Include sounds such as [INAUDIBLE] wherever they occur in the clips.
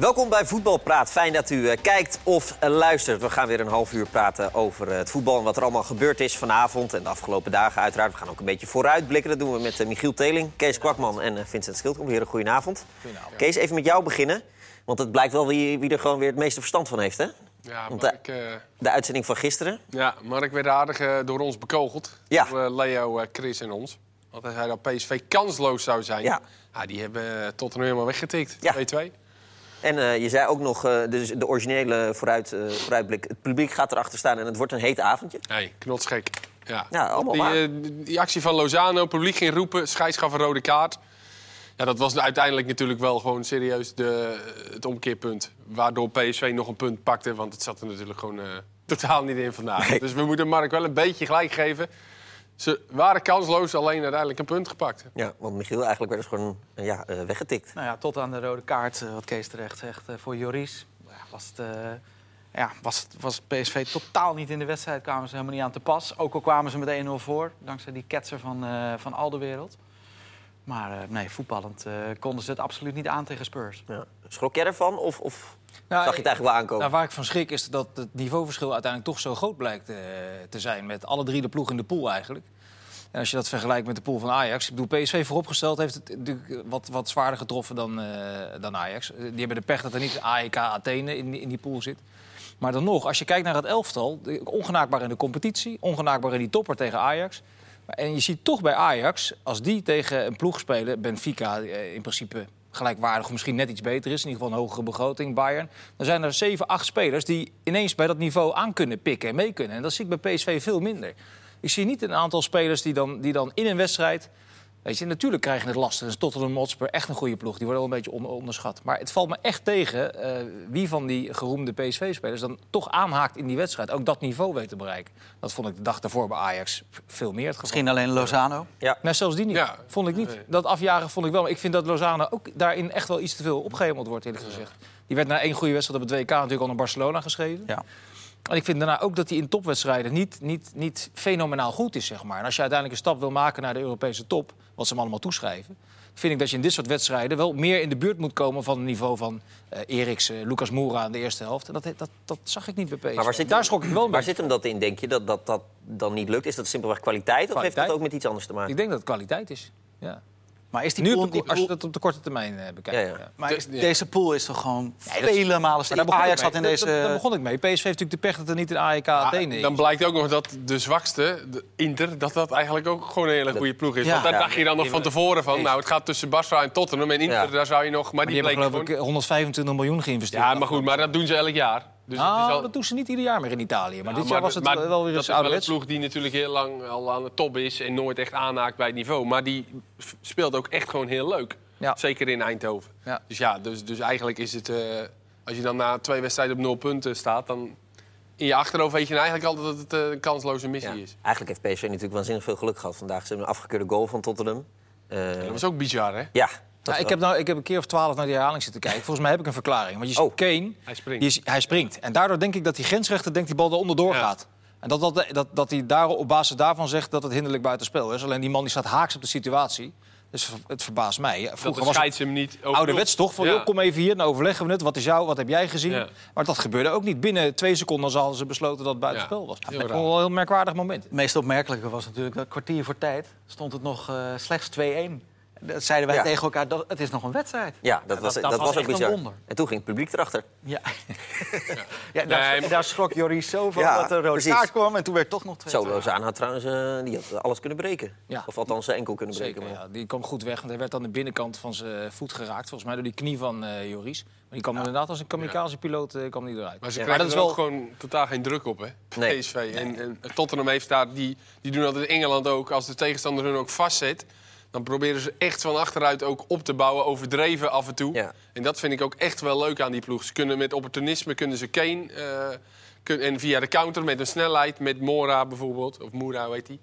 Welkom bij Voetbalpraat. Fijn dat u eh, kijkt of eh, luistert. We gaan weer een half uur praten over eh, het voetbal en wat er allemaal gebeurd is vanavond en de afgelopen dagen. Uiteraard, we gaan ook een beetje vooruitblikken. Dat doen we met Michiel Teling, Kees Kwakman en Vincent Schildkom. Heren, goedenavond. goedenavond. Kees, even met jou beginnen. Want het blijkt wel wie, wie er gewoon weer het meeste verstand van heeft, hè? Ja, Mark, de, de uitzending van gisteren. ja, Mark werd aardig door ons bekogeld. Ja. Door Leo, Chris en ons. Want hij zei dat PSV kansloos zou zijn. Ja. die hebben uh, Tottenham helemaal weggetikt. Ja. 2-2. En eh, je zei ook nog, dus de originele vooruit, eh, vooruitblik... het publiek gaat erachter staan en het wordt een heet avondje. Hey, knotsgek. Ja, Ja, allemaal die, die actie van Lozano, publiek ging roepen, scheids gaf een rode kaart. Ja, dat was uiteindelijk natuurlijk wel gewoon serieus de, het omkeerpunt. Waardoor PSV nog een punt pakte, want het zat er natuurlijk gewoon totaal niet in vandaag. Nee. Dus we moeten Mark wel een beetje gelijk geven. Ze waren kansloos, alleen uiteindelijk een punt gepakt. Ja, want Michiel, eigenlijk werd ze gewoon eh, ja, eh, weggetikt. Nou ja, tot aan de rode kaart, eh, wat Kees terecht zegt, eh, voor Joris. Ja, was, het, eh, ja, was, het- was PSV totaal niet in de wedstrijd, kwamen ze helemaal niet aan te pas. Ook al kwamen ze met 1-0 voor, dankzij die ketser van, eh van Alderwereld. Maar eh, nee, voetballend eh, konden ze het absoluut niet aan tegen Spurs. Ja. Schrok jij ervan of, of Nou, zag je het eigenlijk wel aankomen? Nou, waar ik van schrik is dat het niveauverschil uiteindelijk toch zo groot blijkt eh, te zijn. Met alle drie de ploegen in de pool eigenlijk. En als je dat vergelijkt met de pool van Ajax. Ik bedoel, PSV vooropgesteld heeft het natuurlijk wat, wat zwaarder getroffen dan, eh, dan Ajax. Eh, Die hebben de pech dat er niet AEK Athene in, die- in die pool zit. Maar dan nog, als je kijkt naar het elftal... ongenaakbaar in de competitie, ongenaakbaar in die topper tegen Ajax... En je ziet toch bij Ajax, als die tegen een ploeg spelen, Benfica in principe gelijkwaardig of misschien net iets beter is, in ieder geval een hogere begroting, Bayern, dan zijn er 7, 8 spelers die ineens bij dat niveau aan kunnen pikken en mee kunnen. En dat zie ik bij PSV veel minder. Ik zie niet een aantal spelers die dan, die dan in een wedstrijd. Weet je, natuurlijk krijg je het lastig. Dus Tottenham Hotspur, echt een goede ploeg. Die worden wel een beetje on- onderschat. Maar het valt me echt tegen eh, wie van die geroemde PSV-spelers... dan toch aanhaakt in die wedstrijd. Ook dat niveau weet te bereiken. Dat vond ik de dag daarvoor bij Ajax veel meer het geval. Misschien alleen Lozano. Nee, zelfs die niet. Ja. Vond ik niet. Dat afjagen vond ik wel. Maar ik vind dat Lozano ook daarin echt wel iets te veel opgehemeld wordt, eerlijk gezegd. Die werd na één goede wedstrijd op het WK natuurlijk al naar Barcelona geschreven. Ja. En ik vind daarna ook dat hij in topwedstrijden niet, niet, niet fenomenaal goed is, zeg maar. En als je uiteindelijk een stap wil maken naar de Europese top, wat ze hem allemaal toeschrijven... vind ik dat je in dit soort wedstrijden wel meer in de buurt moet komen... van het niveau van eh Eriksen, Lucas Moura in de eerste helft. En dat, dat, dat zag ik niet bij PSV. Maar waar zit Daar hem- schrok ik wel een Waar zit hem dat in, denk je, dat dat, dat dan niet lukt? Is dat simpelweg kwaliteit, of heeft dat ook met iets anders te maken? Ik denk dat het kwaliteit is. Ja. Maar is die Nu pool, op de, die als je dat op de korte termijn eh, bekijkt. Ja, ja. ja. maar is- Ja. deze pool is toch gewoon dat is- vele malen sterker. Ajax ik had mee. in deze... dat- Daar begon ik mee. PSV heeft natuurlijk de pech dat er niet een AEK Athene is. dan blijkt ook nog dat de zwakste, de Inter, dat dat eigenlijk ook gewoon een hele goede ploeg is. Ja. Want daar Ja. dacht je dan nog van tevoren van, nou, het gaat tussen Barça en Tottenham. En Inter, Ja. daar zou je nog... Maar Maar die, die hebben bleek geloof ik gewoon... 125 miljoen geïnvesteerd. Ja, maar goed, maar dat doen ze elk jaar. Dus het Nou, is al- dat doen ze niet ieder jaar meer in Italië. Maar Ja, dit jaar was het maar wel weer dat eens is wel een ploeg die natuurlijk heel lang al aan de top is... en nooit echt aanhaakt bij het niveau. Maar die speelt ook echt gewoon heel leuk. Ja. Zeker in Eindhoven. Ja. Dus ja, dus, dus eigenlijk is het... eh, als je dan na twee wedstrijden op nul punten staat... dan in je achterhoofd weet je nou eigenlijk altijd dat het eh, een kansloze missie Ja. is. Eigenlijk heeft PSV natuurlijk waanzinnig veel geluk gehad vandaag. Ze hebben een afgekeurde goal van Tottenham. Eh, Dat was ook bizar, hè? ja, dat Nou, ik, heb nou, ik heb een keer of twaalf naar die herhaling zitten kijken. Volgens mij heb ik een verklaring. Want je ziet Oh. Kane, Hij springt. is, hij springt. En daardoor denk ik dat die grensrechter denkt die bal er onderdoor Ja. gaat. En dat, dat, dat, dat hij daar op basis daarvan zegt dat het hinderlijk buitenspel is. Alleen die man die staat haaks op de situatie. Dus het verbaast mij. Vroeger de was het hem niet... ouderwets toch? Van, Ja. joh, kom even hier, dan overleggen we het. Wat is jou, wat heb jij gezien? Ja. Maar dat gebeurde ook niet. Binnen twee seconden hadden ze besloten dat het buitenspel Ja. was. Heel Dat ik wel een heel merkwaardig moment. Het meest opmerkelijke was natuurlijk dat kwartier voor tijd stond het nog eh, slechts 2-1. Dat zeiden wij Ja. tegen elkaar, dat, het is nog een wedstrijd. Ja, dat was, dat- dat was, was ook echt een bizar. wonder. En toen ging het publiek erachter. Ja, [LAUGHS] [LAUGHS] ja daar, Nee, maar- daar schrok Joris zo van Ja, dat er een rode precies. kaart kwam. En toen werd het toch nog 2 Zo, Lozano had trouwens eh, die had alles kunnen breken. Ja. Of althans zijn enkel kunnen Zeker, breken. maar- ja. Die kwam goed weg, want hij werd aan de binnenkant van zijn voet geraakt. Volgens mij door die knie van eh, Joris. Maar die kwam inderdaad als een kamikaze-piloot eh, kwam die eruit. Maar ze Ja, krijgen maar er dat is ook gewoon totaal geen druk op, hè? Nee. PSV. En, en Tottenham heeft daar... Die, die doen dat in Engeland ook. Als de tegenstander hun ook vastzet... dan proberen ze echt van achteruit ook op te bouwen. Overdreven af en toe. Ja. En dat vind ik ook echt wel leuk aan die ploeg. Ze kunnen met opportunisme kunnen ze Kane... eh, kun- en via de counter met een snelheid. Met Mora bijvoorbeeld. Of Moura, heet die.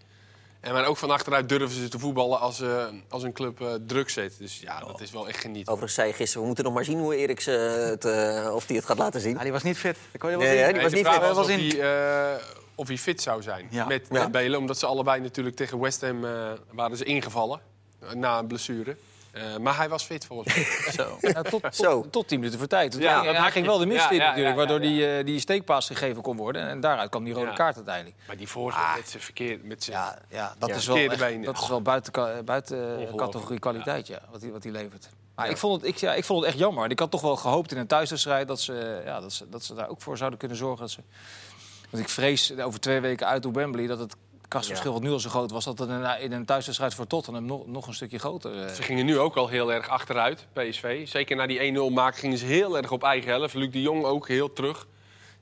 En maar ook van achteruit durven ze te voetballen als, eh, als een club eh, druk zet. Dus ja, dat is wel echt genieten. Overigens zei je gisteren, we moeten nog maar zien hoe Eriksen het, eh, of hij het gaat laten zien. Ja, die was niet fit. Dat kon je wel Nee, zien. hè, die was niet vraag fit. was was of, in- hij, eh, of hij fit zou zijn Ja. met, Ja. met Belen. Omdat ze allebei natuurlijk tegen West Ham eh, waren ze ingevallen. Eh, na een blessure. Eh, maar hij was fit volgens mij. [LAUGHS] Zo. Ja, tot, tot, Zo. tot 10 minuten voor tijd. Ja, hij ging je. wel de mist Ja, in ja, natuurlijk, ja, waardoor ja, Die, eh, die steekpaas gegeven kon worden. En daaruit kwam die rode Ja. kaart uiteindelijk. Maar die voorzet met zijn verkeer... Met zijn... Ja, ja dat Ja. is wel, Verkeerde echt- dat is wel buiten, buiten categorie kwaliteit, ja. wat hij wat hij levert. Maar ik, vond het, ik, ja, ik vond het echt jammer. Ik had toch wel gehoopt in een thuiswedstrijd dat ze, ja, dat, ze, dat ze daar ook voor zouden kunnen zorgen. Dat ze, want ik vrees over twee weken uit op Wembley dat het krachtsverschil wat nu al zo groot was... dat het in een, in een thuiswedstrijd voor Tottenham nog, nog een stukje groter eh, Ze gingen nu ook al heel erg achteruit, PSV. Zeker na die 1-0 maak gingen ze heel erg op eigen helft. Luc de Jong ook heel terug.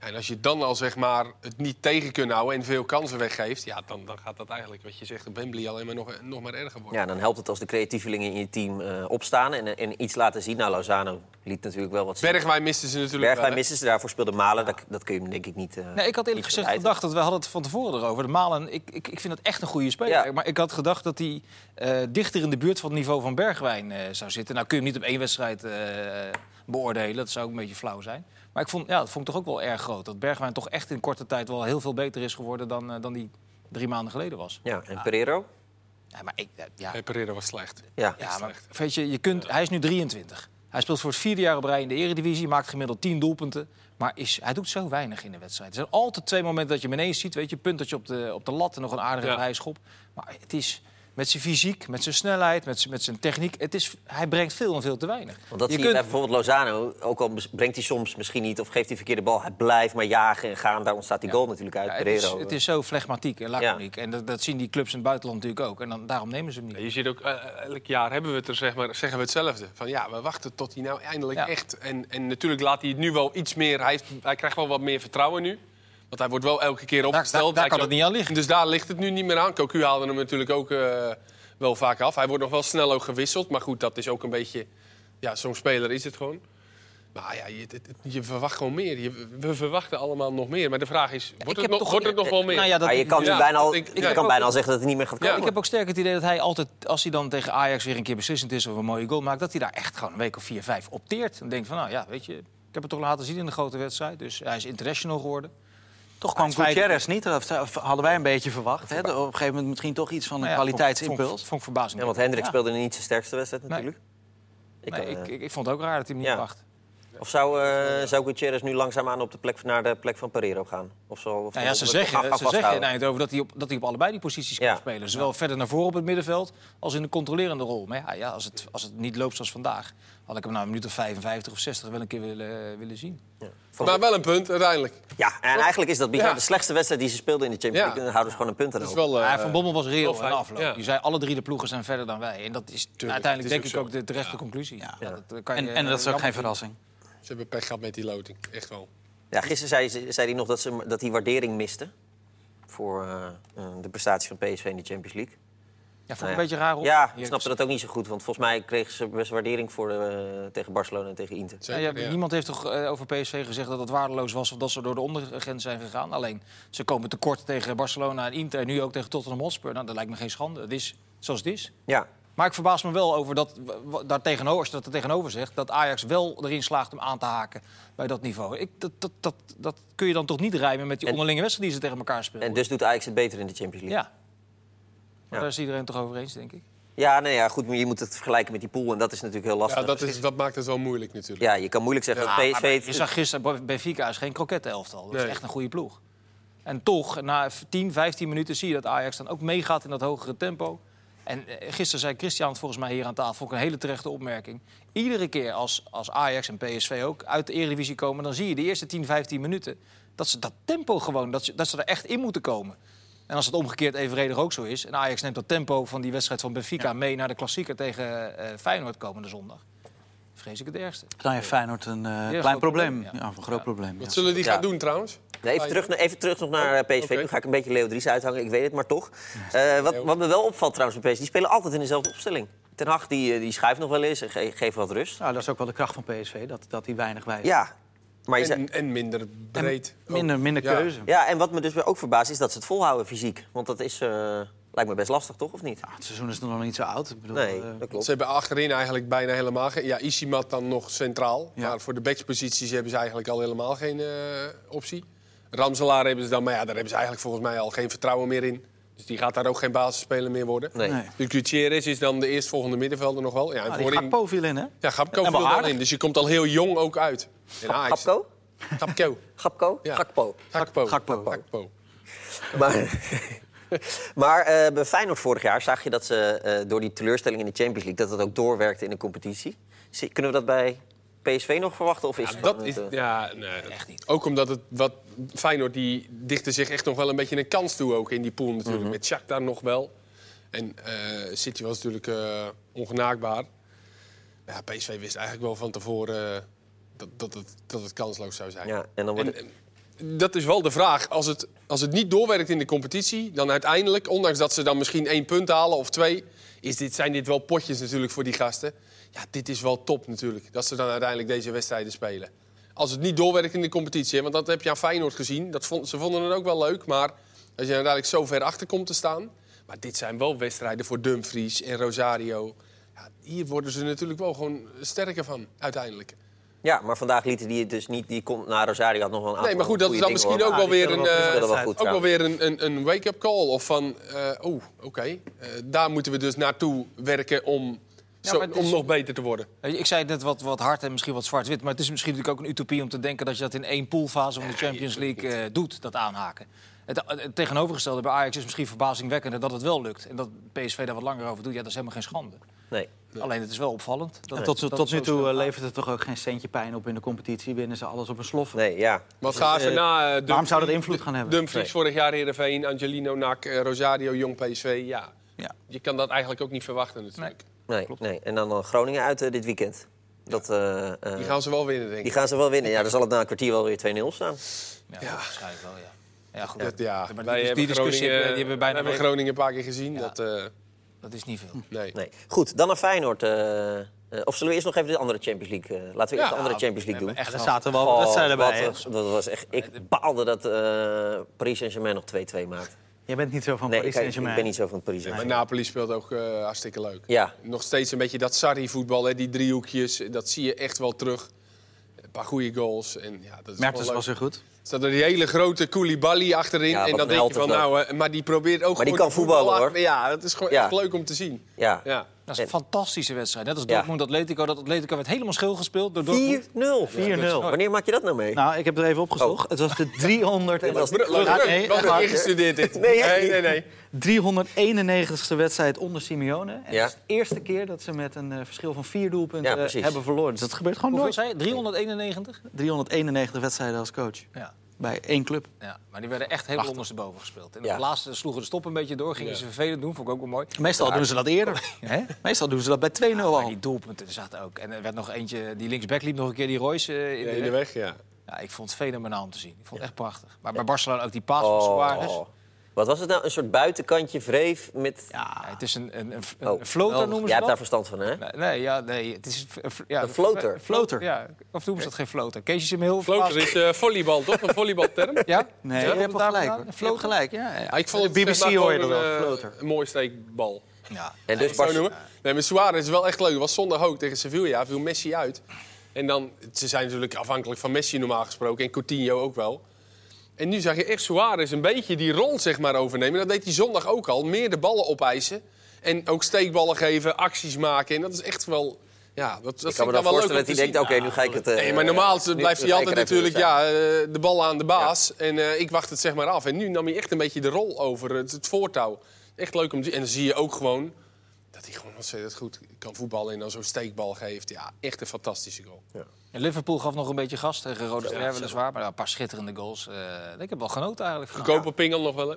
En als je dan al zeg maar, het niet tegen kunt houden en veel kansen weggeeft... Ja, dan, dan gaat dat eigenlijk, wat je zegt, op Wembley alleen maar nog, nog maar erger worden. Ja, dan helpt het als de creatievelingen in je team eh, opstaan en, en iets laten zien. Nou, Lozano liet natuurlijk wel wat zien. Bergwijn misten ze natuurlijk Bergwijn wel, ze, daarvoor speelde Malen. Dat, dat kun je hem denk ik niet... eh, Nee, ik had eerlijk gezegd gedacht dat we hadden het van tevoren erover. De Malen, ik, ik, ik vind het echt een goede speler. Ja. Maar ik had gedacht dat hij eh, dichter in de buurt van het niveau van Bergwijn eh, zou zitten. Nou kun je hem niet op één wedstrijd eh, beoordelen. Dat zou ook een beetje flauw zijn. Maar ik vond, ja, dat vond ik toch ook wel erg groot. Dat Bergwijn toch echt in korte tijd wel heel veel beter is geworden dan, eh, dan die drie maanden geleden was. Ja, en Pereiro? Ja, maar ik, eh, ja, Nee, Pereira was slecht. Ja. ja, maar weet je, je kunt, hij is nu 23. Hij speelt voor het vierde jaar op rij in de eredivisie. Maakt gemiddeld 10 doelpunten. Maar is, hij doet zo weinig in de wedstrijd. Er zijn altijd twee momenten dat je hem ineens ziet. Weet je, punt dat je op de, op de lat en nog een aardige Ja. vrije schop. Maar het is met zijn fysiek, met zijn snelheid, met zijn, met zijn techniek. Het is, hij brengt veel en veel te weinig. Want dat je zie je bij bijvoorbeeld Lozano. Ook al brengt hij soms misschien niet of geeft hij verkeerde bal. Hij blijft maar jagen en gaan. Daar ontstaat die goal natuurlijk uit. ja, het, is, het is zo flegmatiek en laconiek. En dat, dat zien die clubs in het buitenland natuurlijk ook. En dan, daarom nemen ze hem niet. Je ziet ook, eh, elk jaar hebben we het er, zeg maar, zeggen we hetzelfde. Van ja, we wachten tot hij nou eindelijk Ja. echt... En, en natuurlijk laat hij het nu wel iets meer... Hij, heeft, hij krijgt wel wat meer vertrouwen nu. Want hij wordt wel elke keer opgesteld. daar- kan het niet aan liggen. Dus daar ligt het nu niet meer aan. Cocu haalde hem natuurlijk ook eh, wel vaak af. Hij wordt nog wel snel ook gewisseld. Maar goed, dat is ook een beetje... Ja, zo'n speler is het gewoon. Maar ja, je, je verwacht gewoon meer. Je, we verwachten allemaal nog meer. Maar de vraag is, wordt, het nog, toch- wordt het nog wel meer? Nou ja, dat, je kan, Ja, bijna, al, ik- je ja, kan bijna al zeggen dat het niet meer gaat Ja, komen. Ik heb ook sterk het idee dat hij altijd, als hij dan tegen Ajax weer een keer beslissend is of een mooie goal maakt, dat hij daar echt gewoon een week of vier, vijf opteert. En denkt van, nou ja, weet je, ik heb het toch laten zien in de grote wedstrijd. Dus hij is international geworden. Toch kwam Gutierrez niet, dat hadden wij een beetje verwacht. Hè? Op een gegeven moment misschien toch iets van een Nou ja, vond- kwaliteitsimpuls. Vond, vond ik verbazend. Ja, want Hendrik Ja. speelde niet zijn sterkste wedstrijd Nee. natuurlijk. Ik, Nee, eh, ik, ik, ik vond het ook raar dat hij hem niet Ja. bracht. Of zou, eh zou Gutierrez nu langzaamaan op de plek, naar de plek van Pereiro gaan? Of zo, of Nou ja, ze zeggen, ze zeggen in? Eindhoven dat hij, op, dat hij op allebei die posities kan Ja. spelen. Zowel verder naar voren op het middenveld als in de controlerende rol. Maar ja, ja als, het, als het niet loopt zoals vandaag, had ik hem na een minuut of 55 of 60 wel een keer willen, willen zien. Ja. Van- Maar wel een punt, uiteindelijk. ja, en eigenlijk is dat. Ja. de slechtste wedstrijd die ze speelden in de Champions Ja. League. Dan houden ze gewoon een punt erop. wel, eh, Ja, van Bommel was reëel fijn. afloop. Ja. Die zei alle drie de ploegen zijn verder dan wij. En dat is uiteindelijk denk is ik ook ook de terechte conclusie. Ja. dat, eh, kan En, je, en dat is eh, ook geen verrassing. Ze hebben pech gehad met die loting. Echt wel. Ja, gisteren zei, ze- zei hij nog dat, ze, dat hij waardering miste. Voor eh, eh, de prestatie van PSV in de Champions League. Ja, vond ik Nou een beetje raar op. Ja, ik snapte dat ook niet zo goed. Want volgens mij kregen ze best waardering voor, eh, tegen Barcelona en tegen Inter. Zeker, Ja. Niemand heeft toch eh, over PSV gezegd dat het waardeloos was of dat ze door de ondergrens zijn gegaan. Alleen ze komen tekort tegen Barcelona en Inter en nu ook tegen Tottenham Hotspur. Nou, dat lijkt me geen schande. Het is zoals het is. Ja, Maar ik verbaas me wel over dat, daar tegenover, als je dat er tegenover zegt, dat Ajax wel erin slaagt om aan te haken bij dat niveau. Ik, dat, dat, dat, dat kun je dan toch niet rijmen met die En- onderlinge wedstrijden die ze tegen elkaar spelen. en dus doet Ajax het beter in de Champions League. Ja. Maar Ja. daar is iedereen het toch over eens, denk ik. Ja, nee, ja, goed, maar je moet het vergelijken met die pool. En dat is natuurlijk heel lastig. Ja, dat, is, dat maakt het wel moeilijk natuurlijk. Ja, je kan moeilijk zeggen Ja, dat Maar PSV... je zag gisteren, Benfica is geen kroket elftal. Dat is echt een goede ploeg. En toch, na 10, 15 minuten zie je dat Ajax dan ook meegaat in dat hogere tempo. En eh, gisteren zei Christian het volgens mij hier aan tafel, ook een hele terechte opmerking. Iedere keer als, als Ajax en PSV ook uit de Eredivisie komen... dan zie je de eerste 10, 15 minuten dat ze dat tempo gewoon, dat ze, dat ze er echt in moeten komen. En als het omgekeerd evenredig ook zo is... en Ajax neemt dat tempo van die wedstrijd van Benfica mee naar de klassieker tegen eh, Feyenoord komende zondag... vrees ik het ergste. Dan heeft Feyenoord een eh, klein probleem. probleem, ja. Ja, een groot Ja. probleem. Wat ja. zullen die Ja. gaan doen trouwens? Nee, even, terug, even terug nog naar eh, PSV. Nu ga ik een beetje Leo Dries uithangen, ik weet het, maar toch. Eh, wat, wat me wel opvalt trouwens bij PSV, die spelen altijd in dezelfde opstelling. Ten Hag die, die schuift nog wel eens en ge- geeft wat rust. Nou, dat is ook wel de kracht van PSV, dat, dat die weinig wijst. Ja, maar je zei- En, en minder breed. Minder, minder Ja. keuze. ja, en wat me dus ook verbaast is dat ze het volhouden fysiek. Want dat is, eh, lijkt me best lastig, toch? Of niet? Ja, het seizoen is nog niet zo oud. Ik bedoel, Nee, eh, dat Ze klopt. hebben achterin eigenlijk bijna helemaal geen... Ja, Isimat dan nog centraal. Ja. Maar voor de backsposities hebben ze eigenlijk al helemaal geen eh, optie. Ramselaar hebben ze dan, maar ja, daar hebben ze eigenlijk volgens mij al geen vertrouwen meer in. Dus die gaat daar ook geen basisspeler meer worden. Nee. Nee. Dus Gutierrez is dan de eerstvolgende middenvelder nog wel. Ja, en Nou, die voorin- Gakpo viel in, hè? Ja, Gapko En wel viel in. Dus je komt al heel jong ook uit. Gapko? Gapko. Gapko? Ja. Gakpo. Gakpo. Gakpo. Gakpo. Maar, [LAUGHS] maar eh, bij Feyenoord vorig jaar zag je dat ze eh, door die teleurstelling in de Champions League... dat het ook doorwerkte in de competitie. Kunnen we dat bij PSV nog verwachten? Of is Ja, dat is, eh, ja, nee, Echt niet. Ook omdat het wat Feyenoord die dichtte zich echt nog wel een beetje een kans toe ook in die pool natuurlijk. Mhm. Met Shakhtar nog wel. En eh City was natuurlijk eh, ongenaakbaar. Ja, PSV wist eigenlijk wel van tevoren eh, dat, dat, het, dat het kansloos zou zijn. ja, en dan wordt En, het... en dat is wel de vraag. Als het, als het niet doorwerkt in de competitie, dan uiteindelijk, ondanks dat ze dan misschien één punt halen of twee, is dit, zijn dit wel potjes natuurlijk voor die gasten. Ja, dit is wel top natuurlijk, dat ze dan uiteindelijk deze wedstrijden spelen. Als het niet doorwerkt in de competitie, hè, want dat heb je aan Feyenoord gezien. Dat vond, ze vonden het ook wel leuk, maar als je uiteindelijk zo ver achter komt te staan. Maar dit zijn wel wedstrijden voor Dumfries en Rosario. Ja, hier worden ze natuurlijk wel gewoon sterker van, uiteindelijk. Ja, maar vandaag lieten die het dus niet... Die kon, nou, Rosario had nog wel een aantal Nee, maar goed, dat is dan misschien hoor. ook wel weer een, ook wel weer een, een, een wake-up call. Of van, oeh, oké, eh, daar moeten we dus naartoe werken om, zo, is- om nog beter te worden. Ik zei het net wat, wat hard en misschien wat zwart-wit. Maar het is misschien natuurlijk ook een utopie om te denken dat je dat in één poolfase van de Champions League eh, doet, dat aanhaken. Het, het tegenovergestelde bij Ajax is misschien verbazingwekkender dat het wel lukt. En dat PSV daar wat langer over doet, ja, dat is helemaal geen schande. Nee. Alleen het is wel opvallend. Dat, tot, dat tot nu toe eh, levert het toch ook geen centje pijn op in de competitie. Winnen ze alles op een slof. Nee, ja. Wat eh, na eh, Waarom zou dat invloed gaan hebben? Dumfries Nee. vorig jaar Heerenveen, Angelino Nak, eh, Rosario, Jong PSV. Ja. Ja. je kan dat eigenlijk ook niet verwachten natuurlijk. Nee, nee. En dan eh, Groningen uit eh, dit weekend. Dat, eh, eh, Die gaan ze wel winnen, denk die ik. gaan ze wel winnen. Ja, dan zal het na een kwartier wel weer 2-0 staan. Ja, Ja. waarschijnlijk wel, ja. Ja, goed. Dat, ja, Maar wij die- hebben die discussie hebben- die hebben we bijna wij hebben Groningen een paar keer gezien. Ja. Dat, eh, Dat is niet veel. nee. Nee. Goed, dan naar Feyenoord. eh, eh, of zullen we eerst nog even de andere Champions League... eh, laten we eerst Ja, de andere Champions we League doen. echt Er wel- zaten wel Oh, wedstrijden bij. wat dat was echt, ik baalde dat eh Paris Saint-Germain nog 2-2 maakt. Jij bent niet zo van Nee, Paris ik, ben niet zo van Paris Maar Saint-Germain. Napoli speelt ook eh, hartstikke leuk. Ja, Nog steeds een beetje dat Sarri-voetbal, hè, die driehoekjes. Dat zie je echt wel terug. Een paar goede goals. En, ja, dat is Mertens wel was er goed. Er staat er die hele grote Koulibaly achterin. Ja, en dan denk je van, nou, maar die probeert ook Maar die kan voetballen, voetbal hoor. Ja, dat is gewoon Ja. echt leuk om te zien. ja. Ja. Dat is een fantastische wedstrijd. Net als Ja. Dortmund Atletico. Dat Atletico werd helemaal schil gespeeld door Dortmund. 4-0. 4-0. Wanneer maak je dat nou mee? Nou, ik heb er even opgezocht. Het was de [LAUGHS] 300 en... dat is Wat Ja, druk, nee, waar. ingestudeerd dit. Nee, nee, nee, nee. 391ste wedstrijd onder Simeone. En Ja. Het is de eerste keer dat ze met een eh, verschil van vier doelpunten Ja, hebben verloren. Dus dat gebeurt gewoon Hoeveel nooit. zei je? 391? 391 wedstrijden als coach. Ja. Bij één club. Ja, maar die werden echt helemaal Prachtig. ondersteboven gespeeld. En Ja. de laatste sloegen de stop een beetje door. Gingen Ja. ze vervelend doen, vond ik ook wel mooi. Meestal doen ze dat eerder. [LAUGHS] Hè? Meestal doen ze dat bij 2-0 Maar al. die doelpunten zaten ook. En er werd nog eentje, die linksback liep nog een keer die Royce eh, in Ja, de in de weg. weg, ja. Ja, ik vond het fenomenaal om te zien. Ik vond het echt prachtig. Maar bij Barcelona ook die paas van Suarez. Oh. Wat was het nou? Een soort buitenkantje vreef met... Ja, het is een, een, een, een Oh. floater Oh, noemen ze Jij hebt dat. daar verstand van, hè? Nee, nee, ja, nee, het is een, ja, Een floater. Een floater. Ja, of noemen ze dat geen floater? Kees is hem heel Floater is eh, volleybal, toch? Een volleybalterm. [LAUGHS] Ja? Nee, Ja, je hebt gelijk. Je Floater? gelijk, ja. ja. Ah, ik vond het BBC zeg maar hoor je dat wel, een, eh, floater. Een mooie steekbal. Ja. En dus noemen. Nee, maar Suarez is wel echt leuk. Het was zondag ook tegen Sevilla. Viel Messi uit. En dan, ze zijn natuurlijk afhankelijk van Messi normaal gesproken. En Coutinho ook wel. En nu zag je echt Suarez een beetje die rol zeg maar, overnemen. Dat deed hij zondag ook al. Meer de ballen opeisen. En ook steekballen geven, acties maken. En dat is echt wel... Ja, dat, dat Ik kan me dan voorstellen dat hij denkt, oké, nu ga ik het... eh, Nee, maar normaal blijft hij altijd natuurlijk ja, eh, de bal aan de baas. En eh, ik wacht het zeg maar af. En nu nam hij echt een beetje de rol over, het, het voortouw. Echt leuk om te zien. En dan zie je ook gewoon dat hij gewoon ontzettend goed kan voetballen. En dan zo'n steekbal geeft. Ja, echt een fantastische goal. En Liverpool gaf nog een beetje gas tegen Rode Ster weliswaar. Maar ja, een paar schitterende goals. Eh, ik heb wel genoten eigenlijk. van- Goedkope pingel nog wel, hè?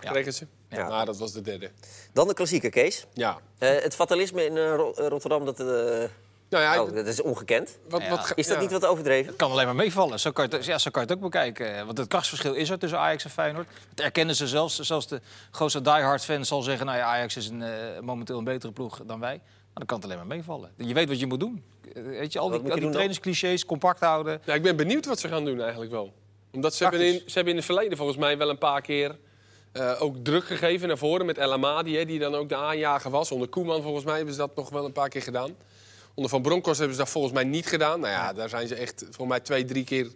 Ja. Kregen ze. Ja. Maar dat was de derde. Dan de klassieke, Kees. Ja. Eh, het fatalisme in eh, Ro- eh, Rotterdam, dat, eh, Nou ja, oh, dat is ongekend. wat, wat, Is dat ja. niet wat overdreven? Het kan alleen maar meevallen. Zo kan, je het, ja, zo kan je het ook bekijken. Want het krachtsverschil is er tussen Ajax en Feyenoord. Dat erkennen ze zelfs. Zelfs de grootste diehard fan zal zeggen... Nou ja, Ajax is een, eh, momenteel een betere ploeg dan wij. Maar dan kan het alleen maar meevallen. Je weet wat je moet doen. Eh, Weet je, al die, al die trainingsclichés compact houden. Ja, ik ben benieuwd wat ze gaan doen eigenlijk wel. Omdat ze hebben, in, ze hebben in het verleden volgens mij wel een paar keer eh, ook druk gegeven naar voren met El Amadi, hè, die dan ook de aanjager was. Onder Koeman volgens mij hebben ze dat nog wel een paar keer gedaan. Onder Van Bronckhorst hebben ze dat volgens mij niet gedaan. Nou ja, daar zijn ze echt volgens mij twee, drie keer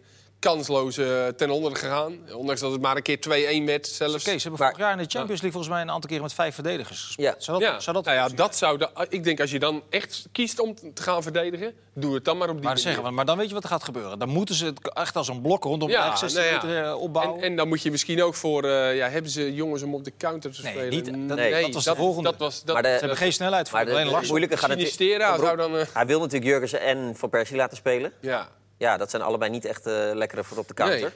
kansloos eh, ten onder gegaan. Ondanks dat het maar een keer 2-1 werd zelfs. Kees, ze hebben Maar- vorig jaar in de Champions League volgens mij een aantal keren met vijf verdedigers gespeeld. Ja. Zou dat, Ja, zou dat, nou ja, dat zou de, ik denk als je dan echt kiest om te gaan verdedigen, doe het dan maar op die maar, manier. zeggen, we, maar dan weet je wat er gaat gebeuren. Dan moeten ze het echt als een blok rondom Ja, de eigen 16 nou ja. meter eh, opbouwen. En, en dan moet je misschien ook voor, eh, ja, hebben ze jongens om op de counter te Nee, spelen? niet- dat- Nee. dat was de volgende. Dat was, dat, Maar de- ze hebben geen snelheid voor. Maar de, alleen de moeilijke gaat het... Sinistera zou dan... eh, Hij wil natuurlijk Jurgensen en Van Persie laten spelen. ja. Ja, dat zijn allebei niet echt eh lekkere voor op de counter. Nee.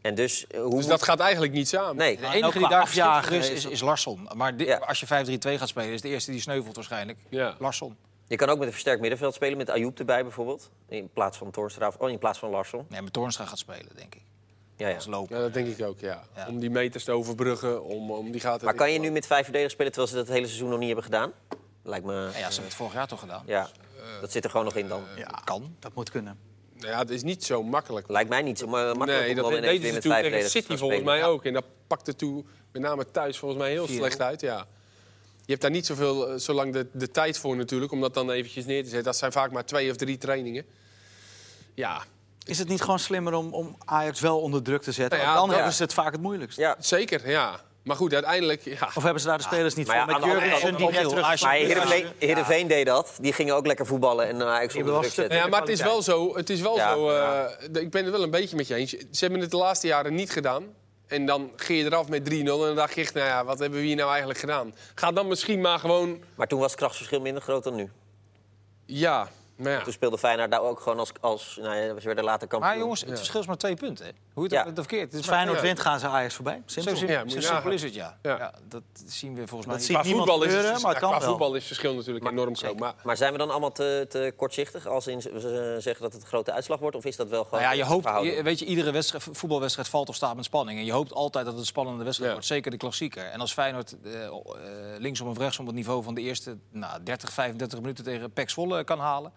En dus, eh, hoe Dus moet- dat gaat eigenlijk niet samen. Nee, De enige die daar afjagen is, is is, Larsson. Maar Ja. als je 5-3-2 gaat spelen, is de eerste die sneuvelt waarschijnlijk. Ja. Larsson. je kan ook met een versterkt middenveld spelen, met Ayoub erbij bijvoorbeeld. In plaats van Toornstra, of oh, in plaats van Larsson. Nee, maar Toornstra gaat spelen, denk ik. Ja, ja. Als lopen. Ja, dat denk ik ook, ja. Ja. Om die meters te overbruggen, om, om die gaten... Maar kan je nu met vijf verdedigers spelen terwijl ze dat het hele seizoen nog niet hebben gedaan? Lijkt me... Ja, ja, ze hebben het vorig jaar toch gedaan. Ja, dat zit er gewoon nog in dan. Ja, Kan. dat moet kunnen. Nou ja, het is niet zo makkelijk. Lijkt mij niet zo ma- makkelijk Nee, om dat dan ineens deden weer ze met toen vijf tegen verdedigers te City volgens mij ook. En dat pakte toen, met name thuis, volgens mij heel 4-0. slecht uit. Ja. Je hebt daar niet zoveel, eh, zo lang de, de tijd voor natuurlijk, om dat dan eventjes neer te zetten. Dat zijn vaak maar twee of drie trainingen. Ja, Is het niet gewoon slimmer om, om Ajax wel onder druk te zetten? Nou ja, dan hebben ze het vaak het moeilijkst. Ja, zeker, ja. Maar goed, uiteindelijk... Ja. Of hebben ze daar de spelers niet Maar voor? Met Jurgensen die net terug... Maar. Heerenveen, deed dat. Die gingen ook lekker voetballen en uh, Ajax onder druk was- zetten. Ja, maar het is wel zo. Het is wel Ja, zo eh, ik ben het wel een beetje met je eens. Ze hebben het de laatste jaren niet gedaan. En dan ging je eraf met 3-0 en dan dacht je echt, nou ja, wat hebben we hier nou eigenlijk gedaan? Ga dan misschien maar gewoon, Maar toen was het krachtsverschil minder groot dan nu. ja, maar ja. Toen speelde Feyenoord daar ook gewoon als... als nou ja, ze werden later kampioen. Maar jongens, het verschil is maar twee punten. hè. Hoe het Ja. ook het verkeerd. Het is Als maar- Feyenoord Ja. wint, gaan ze Ajax voorbij. Simpel. simpel, Ja, zo is het, ja. Ja. ja. dat zien we volgens mij Dat niet. niemand voetbal, is gebeuren, het, maar het kan qua wel. voetbal is het verschil natuurlijk enorm groot. Maar Maar zijn we dan allemaal te, te kortzichtig als in, we zeggen dat het een grote uitslag wordt? Of is dat wel gewoon Nou ja, je hoopt, je- weet je, iedere wedstrijd, voetbalwedstrijd valt of staat met spanning. En je hoopt altijd dat het een spannende wedstrijd Ja. wordt. Zeker de klassieker. En als Feyenoord eh, eh, linksom of rechtsom het niveau van de eerste nou, 30, 35 minuten tegen PEC Zwolle kan halen.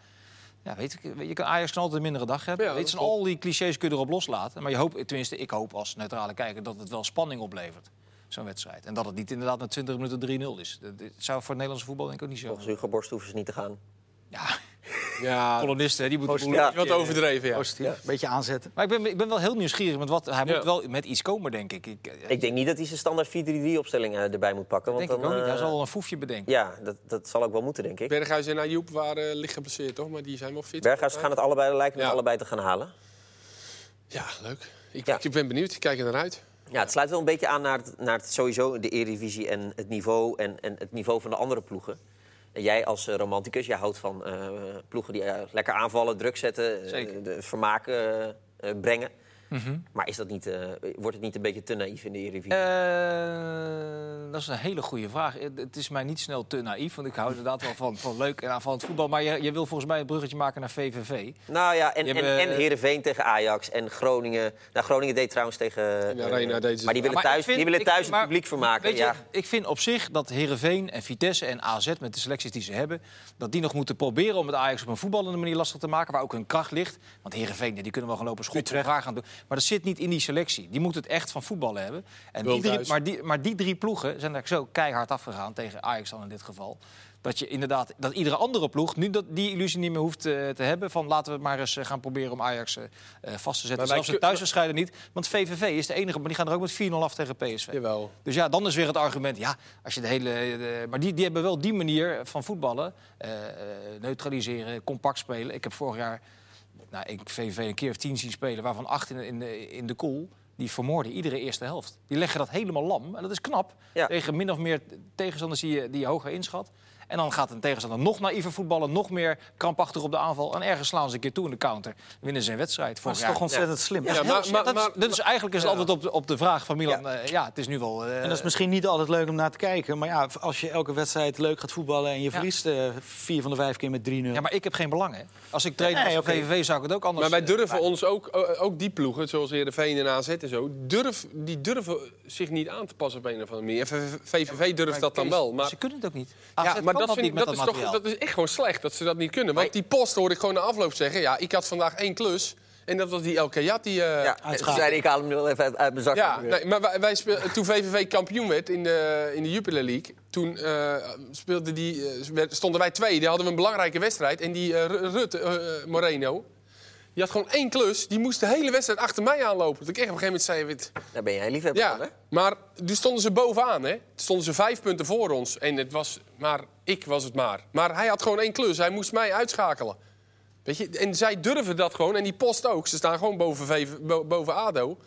Ja, weet ik, je kan Ajax kan altijd een mindere dag hebben. Ja, weet je, al die clichés kun je erop loslaten. Maar je hoopt, tenminste, ik hoop als neutrale kijker dat het wel spanning oplevert. Zo'n wedstrijd. En dat het niet inderdaad na 20 minuten 3-0 is. Dat, dat zou voor het Nederlandse voetbal denk ik ook niet zo. Volgens Hugo Borst hoeven ze niet te gaan. Ja, ja, kolonisten, die moeten Ja. wat overdreven, ja. Positief. Een beetje aanzetten. Maar ik ben, ik ben wel heel nieuwsgierig met wat. Hij Ja. moet wel met iets komen, denk ik. ik Ik denk niet dat hij zijn standaard 4-3-3-opstelling eh, erbij moet pakken. Want denk ik dan, ook niet. Hij eh, zal wel een foefje bedenken. Ja, dat, dat zal ook wel moeten, denk ik. Berghuis en Ayoub waren eh, licht geblesseerd, toch? Maar die zijn wel fit. Berghuis gaan het allebei, lijken het allebei te gaan halen. Ja, leuk. Ik, Ja. ik ben benieuwd. Ik kijk er naar uit. Ja, het sluit wel een beetje aan naar het, naar het sowieso de Eredivisie en het niveau en, en het niveau van de andere ploegen. Jij als eh, romanticus, jij houdt van eh, ploegen die eh, lekker aanvallen, druk zetten, de vermaak eh, brengen. Maar is dat niet, wordt het niet een beetje te naïef in de Eredivisie? Eh, dat is een hele goede vraag. Het, het is mij niet snel te naïef, want ik hou inderdaad wel van, van leuk en aanvallend voetbal. Maar je, je wil volgens mij een bruggetje maken naar VVV. nou ja, en, je en, hebt, en eh, Heerenveen tegen Ajax en Groningen. Nou, Groningen deed trouwens tegen... De eh, Arena deden ze maar die het. willen Maar thuis, ik vind- die willen ik- thuis het maar publiek vermaken. Weet je, ja. ik vind op zich dat Herenveen en Vitesse en AZ met de selecties die ze hebben, dat die nog moeten proberen om het Ajax op een voetballende manier lastig te maken, waar ook hun kracht ligt. Want Herenveen, die kunnen wel gaan lopen schoppen en vragen gaan doen. Maar dat zit niet in die selectie. Die moet het echt van voetballen hebben. En die drie, thuis. maar, die, maar die drie ploegen zijn daar zo keihard afgegaan tegen Ajax dan in dit geval. Dat je inderdaad, dat iedere andere ploeg nu dat, die illusie niet meer hoeft eh, te hebben. Van laten we het maar eens eh, gaan proberen om Ajax eh, vast te zetten. Maar Zelfs de kun- thuiswedstrijden niet. Want VVV is de enige, maar die gaan er ook met 4-0 af tegen PSV. Jawel. Dus ja, dan is weer het argument, ja, als je de hele... de- maar die, die hebben wel die manier van voetballen. neutraliseren, compact spelen. Ik heb vorig jaar nou, ik VVV een keer of tien zien spelen... waarvan acht in, in, de, in de koel. Die vermoorden iedere eerste helft. Die leggen dat helemaal lam. En dat is knap. Ja. Tegen min of meer tegenstanders die je, die je hoger inschat. En dan gaat een tegenstander nog naïver voetballen. Nog meer krampachtig op de aanval. En ergens slaan ze een keer toe in de counter. Winnen ze een wedstrijd. Dat is jaar. toch ontzettend slim. Ja, Ja, maar- maar, maar- dat, is, maar- dat is eigenlijk is het altijd op de, op de vraag van Milan. Ja, ja het is nu wel... eh, En dat is misschien niet altijd leuk om naar te kijken. Maar ja, als je elke wedstrijd leuk gaat voetballen en je verliest eh, vier van de vijf keer met 3-0. Ja, maar ik heb geen belang, hè. Als ik trainer Nee, op VVV zou ik het ook anders... Maar wij eh, durven ons ook, eh, ook die ploegen, zoals Heerenveen en AZ en zo, durf, die durven zich niet aan te passen op een of andere manier. VVV durft dat dan wel. Maar, Ze kunnen het ook niet. ja, maar dat, vind ik, dat, is dat toch, dat is echt gewoon slecht dat ze dat niet kunnen. Want die post hoorde ik gewoon na afloop zeggen. Ja, ik had vandaag één klus. En dat was die El Kayat. Die, eh, Ja, uitschakelen. ze zeiden, ik haal hem nu wel even uit, uit mijn zak. Ja, nee, maar wij, wij speel- toen VVV kampioen werd in de, in de Jupiler League... toen eh, speelde die, eh, stonden wij twee. Die hadden we een belangrijke wedstrijd. En die Ru- Rutte, Moreno... Die had gewoon één klus. Die moest de hele wedstrijd achter mij aanlopen. Dat ik echt op een gegeven moment zei... Wit, Daar ben jij liefhebber van, hè? ja, maar toen stonden ze bovenaan, hè? Toen stonden ze vijf punten voor ons. En het was maar... Ik was het maar. Maar hij had gewoon één klus. Hij moest mij uitschakelen. Weet je? En zij durven dat gewoon. En die post ook. Ze staan gewoon boven, boven ADO.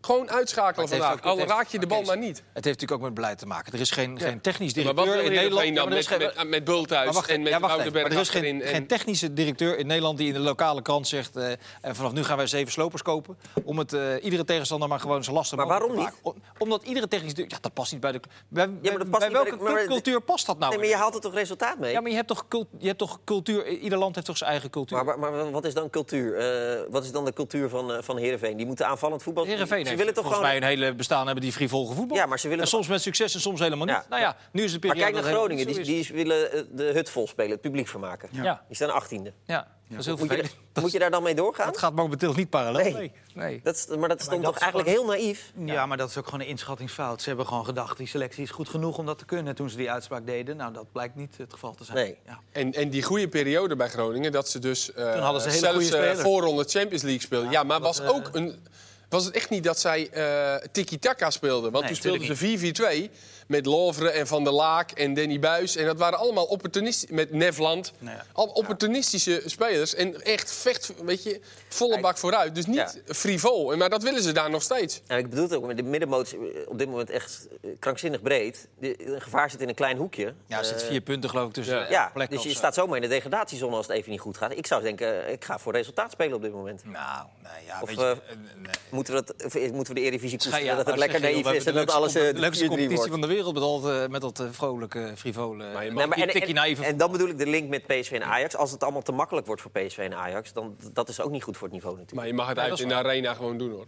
Gewoon uitschakelen Maar vandaag. Al heeft- raak je de bal maar niet. Het heeft natuurlijk ook met beleid te maken. Er is geen, geen technisch Maar directeur wat in Nederland. dan Ja, maar er met, geen- met, met Bulthuis Maar wacht, en met ja, Maar er is geen? En- geen technische directeur in Nederland die in de lokale krant zegt... eh, en vanaf nu gaan wij zeven slopers kopen... om het eh, iedere tegenstander maar gewoon lastig Maar mogelijk waarom te maken. Om- omdat iedere technische directeur... Ja, dat past niet bij de... Bij, maar bij- dat past bij niet bij welke de- maar- cultuur past dat nou? Nee, maar je haalt er toch resultaat mee? Ja, maar je hebt toch, cult- je hebt toch cultuur... Ieder land heeft toch zijn eigen cultuur? Maar, maar, maar wat is dan cultuur? Eh, wat is dan de cultuur van, eh, van Heerenveen? Die moeten aanvallend voetbal Heerenveen Ze willen toch volgens gewoon... mij een hele bestaan hebben die frivol gevoetbal. Ja, maar ze willen- En soms met succes en soms helemaal niet. Ja. Nou ja, nu is het Maar periode... kijk naar Groningen. Die, die willen eh, de hut vol spelen, het publiek vermaken. Ja, Die staan achttiende. ja. dat is heel Moet je, [LAUGHS] moet je daar dan mee doorgaan? Dat gaat momenteel niet parallel. Nee. Nee. nee. Dat is, maar dat dat toch eigenlijk heel naïef? Ja, maar dat is ook gewoon een inschattingsfout. Ze hebben gewoon gedacht, die selectie is goed genoeg om dat te kunnen toen ze die uitspraak deden. Nou, dat blijkt niet het geval te zijn. Nee. Ja. En, en die goede periode bij Groningen, dat ze dus eh, Toen hadden ze hele zelfs goede eh, voorronde Champions League speelden. Ja, maar dat, was eh, ook een. Was het echt niet dat zij eh tiki-taka speelden? Want Nee, toen speelden ze 4-4-2 met Lovre en Van der Laak en Danny Buis. En dat waren allemaal opportunistisch met Nevland. Nee. Al opportunistische spelers. En echt vecht, weet je, volle bak vooruit. Dus niet frivol. En- Maar dat willen ze daar nog steeds. Ik bedoel het ook, maar de middenmoot is op dit moment echt eh, krankzinnig breed. De, een gevaar zit in een klein hoekje. Ja, er zit Eh, vier punten geloof ik tussen ja. ja, plekken dus je staat zomaar in de degradatiezone als het even niet goed gaat. Ik zou denken, eh, ik ga voor resultaat spelen op dit moment. Nou, nee, ja, Of, weet je... nee. Moeten we, dat, moeten we de Eredivisie koesteren? ja, dat het lekker naïef is we en hebben dat de alles leukste comp- leukste 4-3 competitie wordt. van de wereld met dat, eh, met dat eh, vrolijke, frivole... Maar Nee, en, tikkie en- naïeve en dan bedoel ik de link met PSV en Ajax. Als het allemaal te makkelijk wordt voor PSV en Ajax, dan dat is ook niet goed voor het niveau natuurlijk. Maar je mag het uit in de arena gewoon doen hoor.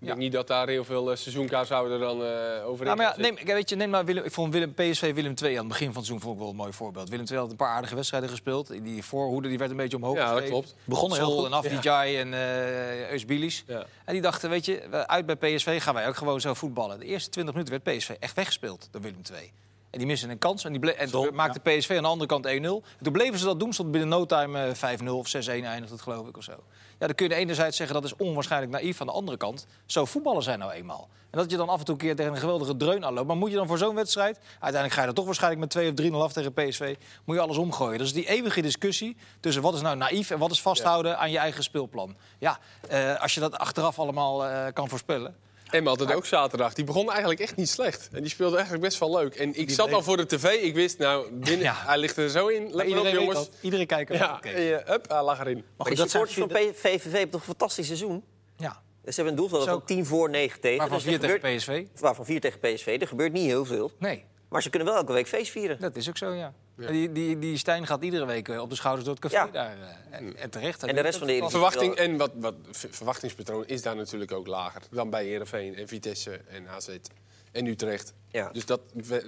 Ik Ja. denk niet dat daar heel veel uh, seizoenkaarthouders dan eh over Nou, maar ja, neem, weet je, neem maar Willem, ik vond Willem, PSV Willem II aan het begin van het seizoen vond ik wel een mooi voorbeeld. Willem II had een paar aardige wedstrijden gespeeld. Die voorhoede die werd een beetje omhoog Ja, dat klopt. Begonnen heel goed. en Afdijay en uh, Eusbilis. Ja. En die dachten, weet je, uit bij PSV gaan wij ook gewoon zo voetballen. De eerste 20 minuten werd PSV echt weggespeeld door Willem II. En die missen een kans en, die ble- en toen maakte PSV aan de andere kant 1-0. En toen bleven ze dat doen, stond binnen no time eh, 5-0 of 6-1 eindigt het geloof ik of zo. Ja, dan kun je enerzijds zeggen dat is onwaarschijnlijk naïef. Aan de andere kant, zo voetballen zijn nou eenmaal. En dat je dan af en toe een keer tegen een geweldige dreun aanloopt. Maar moet je dan voor zo'n wedstrijd, uiteindelijk ga je er toch waarschijnlijk met 2 of 3-0 af tegen PSV, moet je alles omgooien. Dat is die eeuwige discussie tussen wat is nou naïef en wat is vasthouden aan je eigen speelplan. Ja, eh, als je dat achteraf allemaal eh, kan voorspellen. Emma had het ook zaterdag. Die begon eigenlijk echt niet slecht. En die speelde eigenlijk best wel leuk. En ik zat bleef- al voor de tv. Ik wist, nou, binnen, Ja. hij ligt er zo in. Let Maar op, jongens. dat. Iedereen kijkt er Ja, Oké. en je- hup, hij lag erin. Maar Maar goed, die dat zijn supporters van VVV hebben toch een fantastisch seizoen? Ja, Ze hebben een doelsaldo Zo. van 10 voor, 9 tegen. maar van Dus 4 tegen gebeurt- PSV? Waarvan 4 tegen PSV. Er gebeurt niet heel veel. Nee. Maar ze kunnen wel elke week feest vieren. Dat is ook zo, ja. Die, die, die Stijn gaat iedere week eh, op de schouders door het café Ja. daar. eh, En, en terecht. En de rest van de Eredivisie- Verwachting, en wat, wat, verwachtingspatroon is daar natuurlijk ook lager dan bij Heerenveen en Vitesse en AZ en Utrecht. Ja. Dus dat,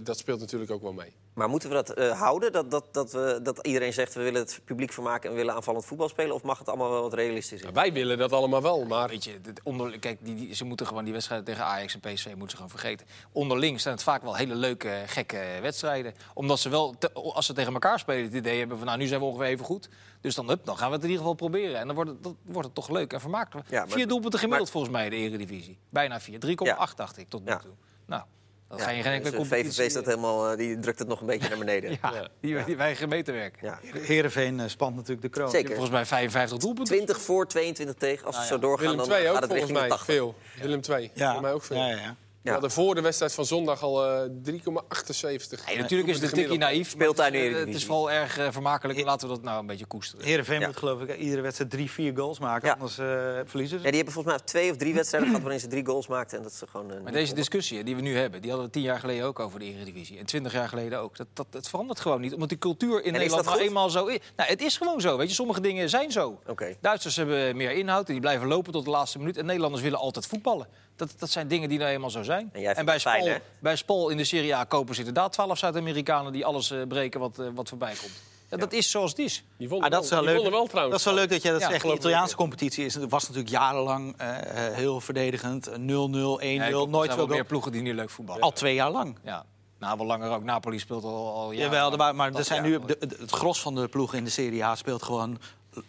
dat speelt natuurlijk ook wel mee. Maar moeten we dat eh, houden? Dat, dat, dat, we, dat iedereen zegt we willen het publiek vermaken en we willen aanvallend voetbal spelen? Of mag het allemaal wel wat realistisch zijn? Nou, wij willen dat allemaal wel, maar Weet je, onder, kijk, die, die- ze moeten gewoon die wedstrijden tegen Ajax en PSV moeten ze gewoon vergeten. Onderling zijn het vaak wel hele leuke, gekke wedstrijden. Omdat ze wel, te- als ze tegen elkaar spelen, het idee hebben van nou, nu zijn we ongeveer even goed. Dus dan, hup, dan gaan we het in ieder geval proberen. En dan wordt het, dat, wordt het toch leuk en vermakelijk. Ja, maar- Vier doelpunten gemiddeld maar- volgens mij in de Eredivisie. Bijna vier. 3,8 Ja. dacht ik tot nu Ja. toe. Nou, dan Ja, ga je geen enkele dus, competitie... VVV staat helemaal, eh, die drukt het nog een beetje naar beneden. [LAUGHS] Ja, die, die weigeren mee te werken. Ja. Heerenveen eh, spant natuurlijk de kroon. Zeker. Volgens mij 55 doelpunten. 20 voor, 22 tegen. Als we Nou zo doorgaan, Willem dan ook gaat het volgens richting de mij 80. veel. Willem II, volgens mij ook veel. Ja, ja, ja. We hadden voor de wedstrijd van zondag al eh 3,78. Nee, natuurlijk is het een tikje naïef. Speelt daar in de het, is, eh, het is vooral erg eh, vermakelijk. Laten we dat nou een beetje koesteren. Heerenveen Ja. moet geloof ik iedere wedstrijd drie, vier goals maken. Ja. Anders eh, verliezen ze. Ja, die hebben volgens mij twee of drie wedstrijden gehad waarin ze drie goals maakten. En dat ze gewoon, eh, Maar deze discussie die we nu hebben, die hadden we tien jaar geleden ook over de Eredivisie. En twintig jaar geleden ook. Dat, dat, het verandert gewoon niet. Omdat die cultuur in Nederland nou eenmaal zo is. Nou, het is gewoon zo. Weet je, sommige dingen zijn zo. Oké. Duitsers hebben meer inhoud en die blijven lopen tot de laatste minuut. En Nederlanders willen altijd voetballen. Dat, dat zijn dingen die nou eenmaal zo zijn. En bij, fijn, hè? bij in de Serie A kopen ze inderdaad twaalf Zuid-Amerikanen die alles eh, breken wat, eh, wat voorbij komt. Ja, Dat is zoals het is. Die Ah, dat is wel die leuk. wonnen wel trouwens. Dat is wel leuk dat jij dat Ja, zegt. De. Italiaanse competitie is, was natuurlijk jarenlang eh, heel verdedigend. 0-0, 1-0, Ja, klopt. Er nooit veel wel meer ploegen die nu leuk voetballen. Al twee jaar lang. Ja. Nou, wel langer ook. Napoli speelt al, al jaren. Jawel, maar, maar er zijn nu, de- het gros van de ploegen in de Serie A speelt gewoon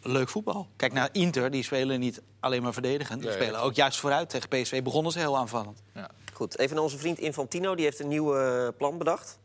leuk voetbal. Kijk naar Inter, die spelen niet alleen maar verdedigend. Die spelen ook juist vooruit. Tegen PSV begonnen ze heel aanvallend. Goed, even naar onze vriend Infantino. Die heeft een nieuw eh, plan bedacht.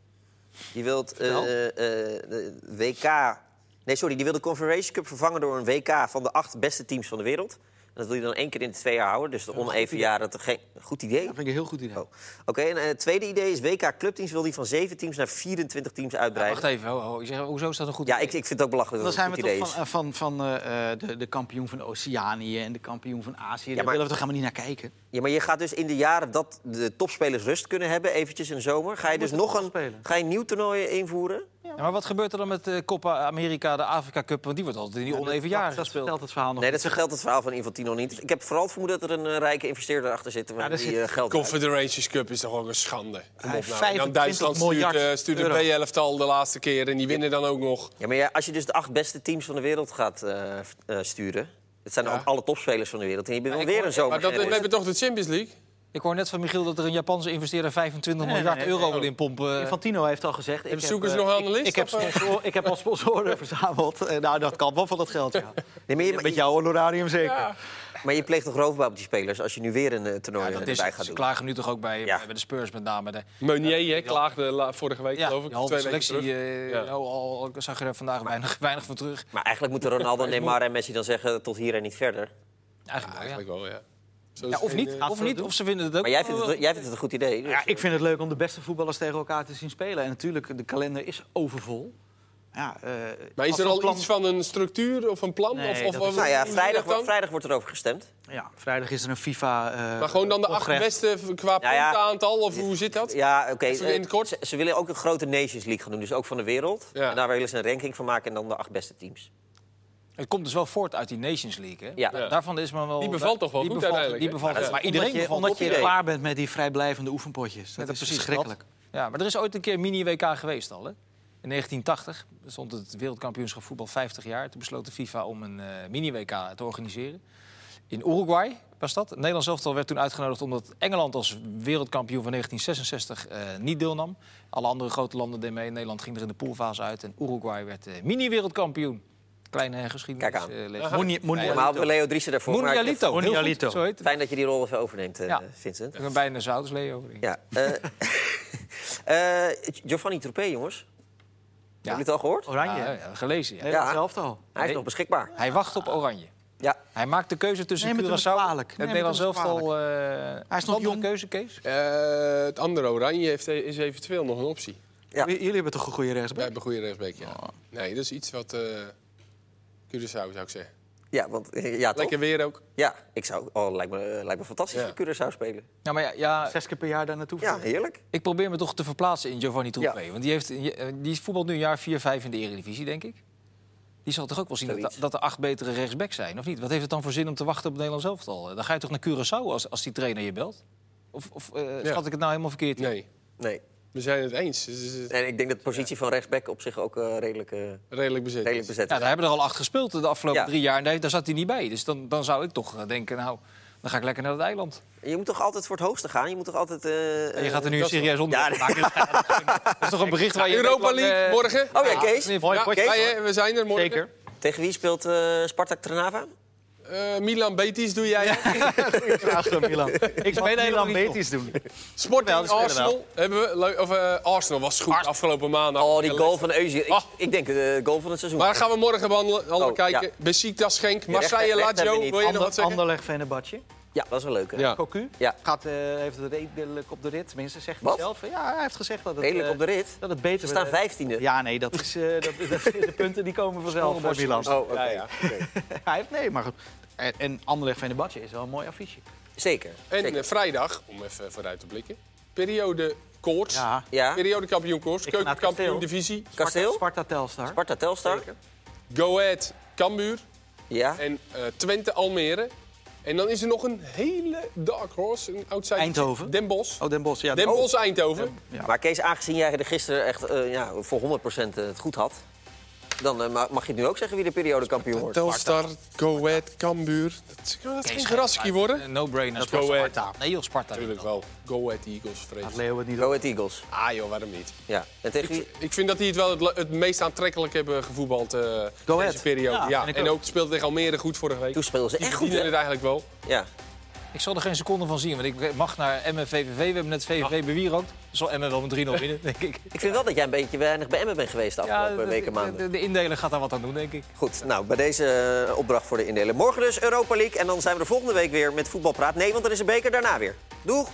Die wil eh, eh, de WK... Nee, sorry, die wil de Confederation Cup vervangen door een WK van de acht beste teams van de wereld. Dat wil je dan één keer in de twee jaar houden. Dus de oneven jaren... te geen... Goed idee? Dat vind ik een heel goed idee. Oh. Oké, en eh, het tweede idee is WK Clubteams wil die van zeven teams naar 24 teams uitbreiden. Wacht even, ho, ho. Je zegt, hoezo is dat een goed ja, idee? ik, ik vind het ook belachelijk Dan dat zijn het we een goed toch idee van, is. eh, van, van eh, eh, de, de kampioen van Oceanië en de kampioen van Azië. Daar maar- willen we toch helemaal niet naar kijken? Ja, maar je gaat dus in de jaren dat de topspelers rust kunnen hebben, eventjes in de zomer... ga je dus nog een, ga je een nieuw toernooi invoeren? Ja, maar wat gebeurt er dan met de Copa America, de Afrika Cup? Want die wordt altijd in die oneven jaren Dat gespeeld. vertelt het verhaal nog Nee, dat vergeldt het verhaal van Infantino niet. Ik heb vooral het vermoeden dat er een eh, rijke investeerder achter zit... waar Ja, die eh, geld. Confederations Cup is toch ook een schande. Hij op heeft nou. En dan 25 Duitsland stuurt, eh, euro. B-elftal de laatste keer en die winnen dan ook nog. Ja, maar ja, als je dus de acht beste teams van de wereld gaat eh, eh, sturen... het zijn Ja. ook alle topspelers van de wereld... en je bent wel weer een zomer. Maar dat, we hebben toch de Champions League? Ik hoor net van Michiel dat er een Japanse investeerder 25 Nee, nee, miljard nee, euro wil inpompen. Infantino heeft al gezegd... ik heb, eh, nog ik- analisten, Ik, heb, eh? sponsor- ik heb al sponsoren [LAUGHS] verzameld. Eh, nou, dat kan wel van dat geld, ja. Nee, maar, je, Met jouw honorarium zeker. Maar je pleegt toch roofbouw op die spelers... als je nu weer een eh, toernooi ja, eh, dat is, erbij gaat ze doen? klagen nu toch ook bij, Ja. bij de Spurs met name. De, Meunier hè, klaagde la- vorige week, ja, geloof ik. twee weken selectie, terug. eh, Ja. nou, al, al zag je er vandaag weinig, [LAUGHS] weinig van terug. Maar eigenlijk moeten Ronaldo, Neymar en Messi dan zeggen... tot hier en niet verder. Eigenlijk, wel, ja. Eigenlijk wel, ja. Of niet, ze of ze vinden het ook. Maar jij vindt het, jij vindt het een goed idee. dus- Ja, ik vind het leuk om de beste voetballers tegen elkaar te zien spelen. En natuurlijk, de kalender is overvol. Ja, eh, Maar is er al plan- iets van een structuur of een plan? Nee, of, of, is- Nou ja, vrijdag, dan? vrijdag wordt erover gestemd. Ja, vrijdag is er een FIFA... eh, Maar gewoon dan de acht beste qua Nou ja. puntenaantal? Of hoe zit dat? Ja, oké. Eh. Ze, ze willen ook een grote Nations League gaan doen, dus ook van de wereld. Ja. En daar willen ze een ranking van maken en dan de acht beste teams. Het komt dus wel voort uit die Nations League. Hè? Ja. Daarvan is men wel. Die bevalt toch wel die goed bevalt, uiteindelijk, Die bevalt, Ja, maar iedereen omdat je, bevalt omdat je idee. klaar bent met die vrijblijvende oefenpotjes. Dat, dat is precies verschrikkelijk. Ja, maar er is ooit een keer mini-WK geweest al. Hè? In 1980 stond het wereldkampioenschap voetbal 50 jaar. Toen besloot de FIFA om een eh, mini-WK te organiseren. In Uruguay was dat. Het Nederlands elftal werd toen uitgenodigd omdat Engeland als wereldkampioen van 1966 eh, niet deelnam. Alle andere grote landen deden mee. Nederland ging er in de poolfase uit. En Uruguay werd eh, mini-wereldkampioen. Kleine geschiedenis. Kijk aan. eh. Moni- Moni- Normaal hadden we Leo Driessen daarvoor. goed. Zo heet het. Fijn dat je die rol even overneemt, eh, Ja. Vincent. Ik ben bijna zo oud als Leo. Ja. eh [LAUGHS] eh, Giovanni Troepé, jongens. Hebben jullie het al gehoord? Oranje. Ja, gelezen. Ja. Ja. elftal. Hij is Nee. nog beschikbaar. Hij wacht op Oranje. Ja. Hij maakt de keuze tussen hem Curaçao en het Nederlands elftal. eh, Hij is een nog jong. keuze, Kees? Eh, het andere Oranje heeft, is eventueel nog een optie. Ja. Jullie hebben toch een goede Wij rechtsback? hebben een goede rechtsbeek, ja. Nee, dat is iets wat... eh Curaçao zou ik zeggen. Ja, want eh, ja, toch? Lekker weer ook. Ja, ik zou... Oh, lijkt me, eh, lijkt me fantastisch Ja. voor Curaçao spelen. Ja, maar ja, ja, Zes keer per jaar daar naartoe Ja, heerlijk. ik probeer me toch te verplaatsen in Giovanni Troepé. Ja. Want die, heeft, eh, die voetbalt nu een jaar 4, 5 in de Eredivisie, denk ik. Die zal toch ook wel zien dat, Zoiets. dat er acht betere rechtsbacks zijn, of niet? Wat heeft het dan voor zin om te wachten op het Nederlands elftal? Dan ga je toch naar Curaçao als, als die trainer je belt? Of, of eh, Ja. schat ik het nou helemaal verkeerd? in? Nee, Nee. We zijn het eens. En ik denk dat de positie van rechtsback op zich ook eh, redelijk, eh, redelijk bezet. redelijk bezet Ja, is. daar hebben er al acht gespeeld de afgelopen Ja. drie jaar. En daar, daar zat hij niet bij. Dus dan, dan zou ik toch eh, denken, nou, dan ga ik lekker naar het eiland. Je moet toch altijd voor het hoogste gaan? Je moet toch altijd... eh, En je gaat er nu serieus onderwerp Ja, maken. [LAUGHS] [LAUGHS] Dat is toch een bericht waar je... Europa League, morgen. Oh ja, Kees. Hè, we zijn er morgen. Zeker. Tegen wie speelt eh Spartak Trnava? Eh, Milan Betis doe jij. Vraag van Milan. Ik speel Milan Betis doen. Sporting Wel, Arsenal. Hebben we, of, eh, Arsenal was goed afgelopen maandag. Oh, die goal van Eusie. Ik, Ah. ik denk de goal van het seizoen. Maar gaan we morgen behandelen, allemaal Oh, kijken. ja. Besiktas, Schenk, recht- Marseille, Lazio. Wil je nog Ander, wat zeggen? Anderleg Venebadje. Ja, dat is wel leuk. hè? Ja. Cocu. Ja. Gaat, eh, heeft het redelijk op de rit. Tenminste, zegt hij Wat? zelf. Ja, hij heeft gezegd dat het, Redelijk eh, op de rit. dat het beter Ze staan werd. vijftiende. Ja, nee, dat is, eh, dat, dat, de punten die komen vanzelf bij Milan. Oh, oké. [LAUGHS] hij heeft, nee, maar goed. En, en Anderlecht Venebadje is wel een mooi affiche. Zeker. En Zeker. eh, vrijdag, om even vooruit te blikken. Periode koorts. Ja. Ja, Periode kampioen koorts. Keukenkampioen kasteel. divisie. Kasteel, Sparta Telstar. Sparta Telstar. Go Ahead, Cambuur. Ja. En eh, Twente, Almere. En dan is er nog een hele dark horse. Een outsider. Eindhoven. Den Bosch. Oh, Den Bosch. Ja, Den Bosch, Eindhoven. Ja. Maar Kees, aangezien jij er gisteren echt eh, ja, voor 100% het goed had... Dan eh, ma- mag je het nu ook zeggen wie de periodekampioen wordt. Telstar, Go Ahead, Cambuur. Dat, is- dat is geen verrassing worden. Een no-brainer. Dat. Go Ahead. Sparta. Nee, joh, Sparta. Natuurlijk wel. Go Ahead Eagles, vrees. Leo het niet Go? Ahead Eagles. Ah joh, waarom niet? Ja. En tegen? Ik vind dat die het wel het, meest aantrekkelijk hebben gevoetbald eh Go deze periode. Ja, ik en ook. speelde tegen Almere goed vorige week. Toen speelden ze Die echt goed, hè? het eigenlijk wel. Ja. Ik zal er geen seconde van zien, want ik mag naar Emmen VVV. We hebben net VVV bewierookt. Zal Emmen wel met 3-0 winnen, denk ik. Ik vind wel dat jij een beetje weinig bij Emmen bent geweest de afgelopen weken, de, maanden. de, de indeler gaat daar wat aan doen, denk ik. Goed, nou, bij deze eh, opdracht voor de indelen. Morgen dus Europa League en dan zijn we er volgende week weer met Voetbalpraat. Nee, want er is een beker daarna weer. Doeg!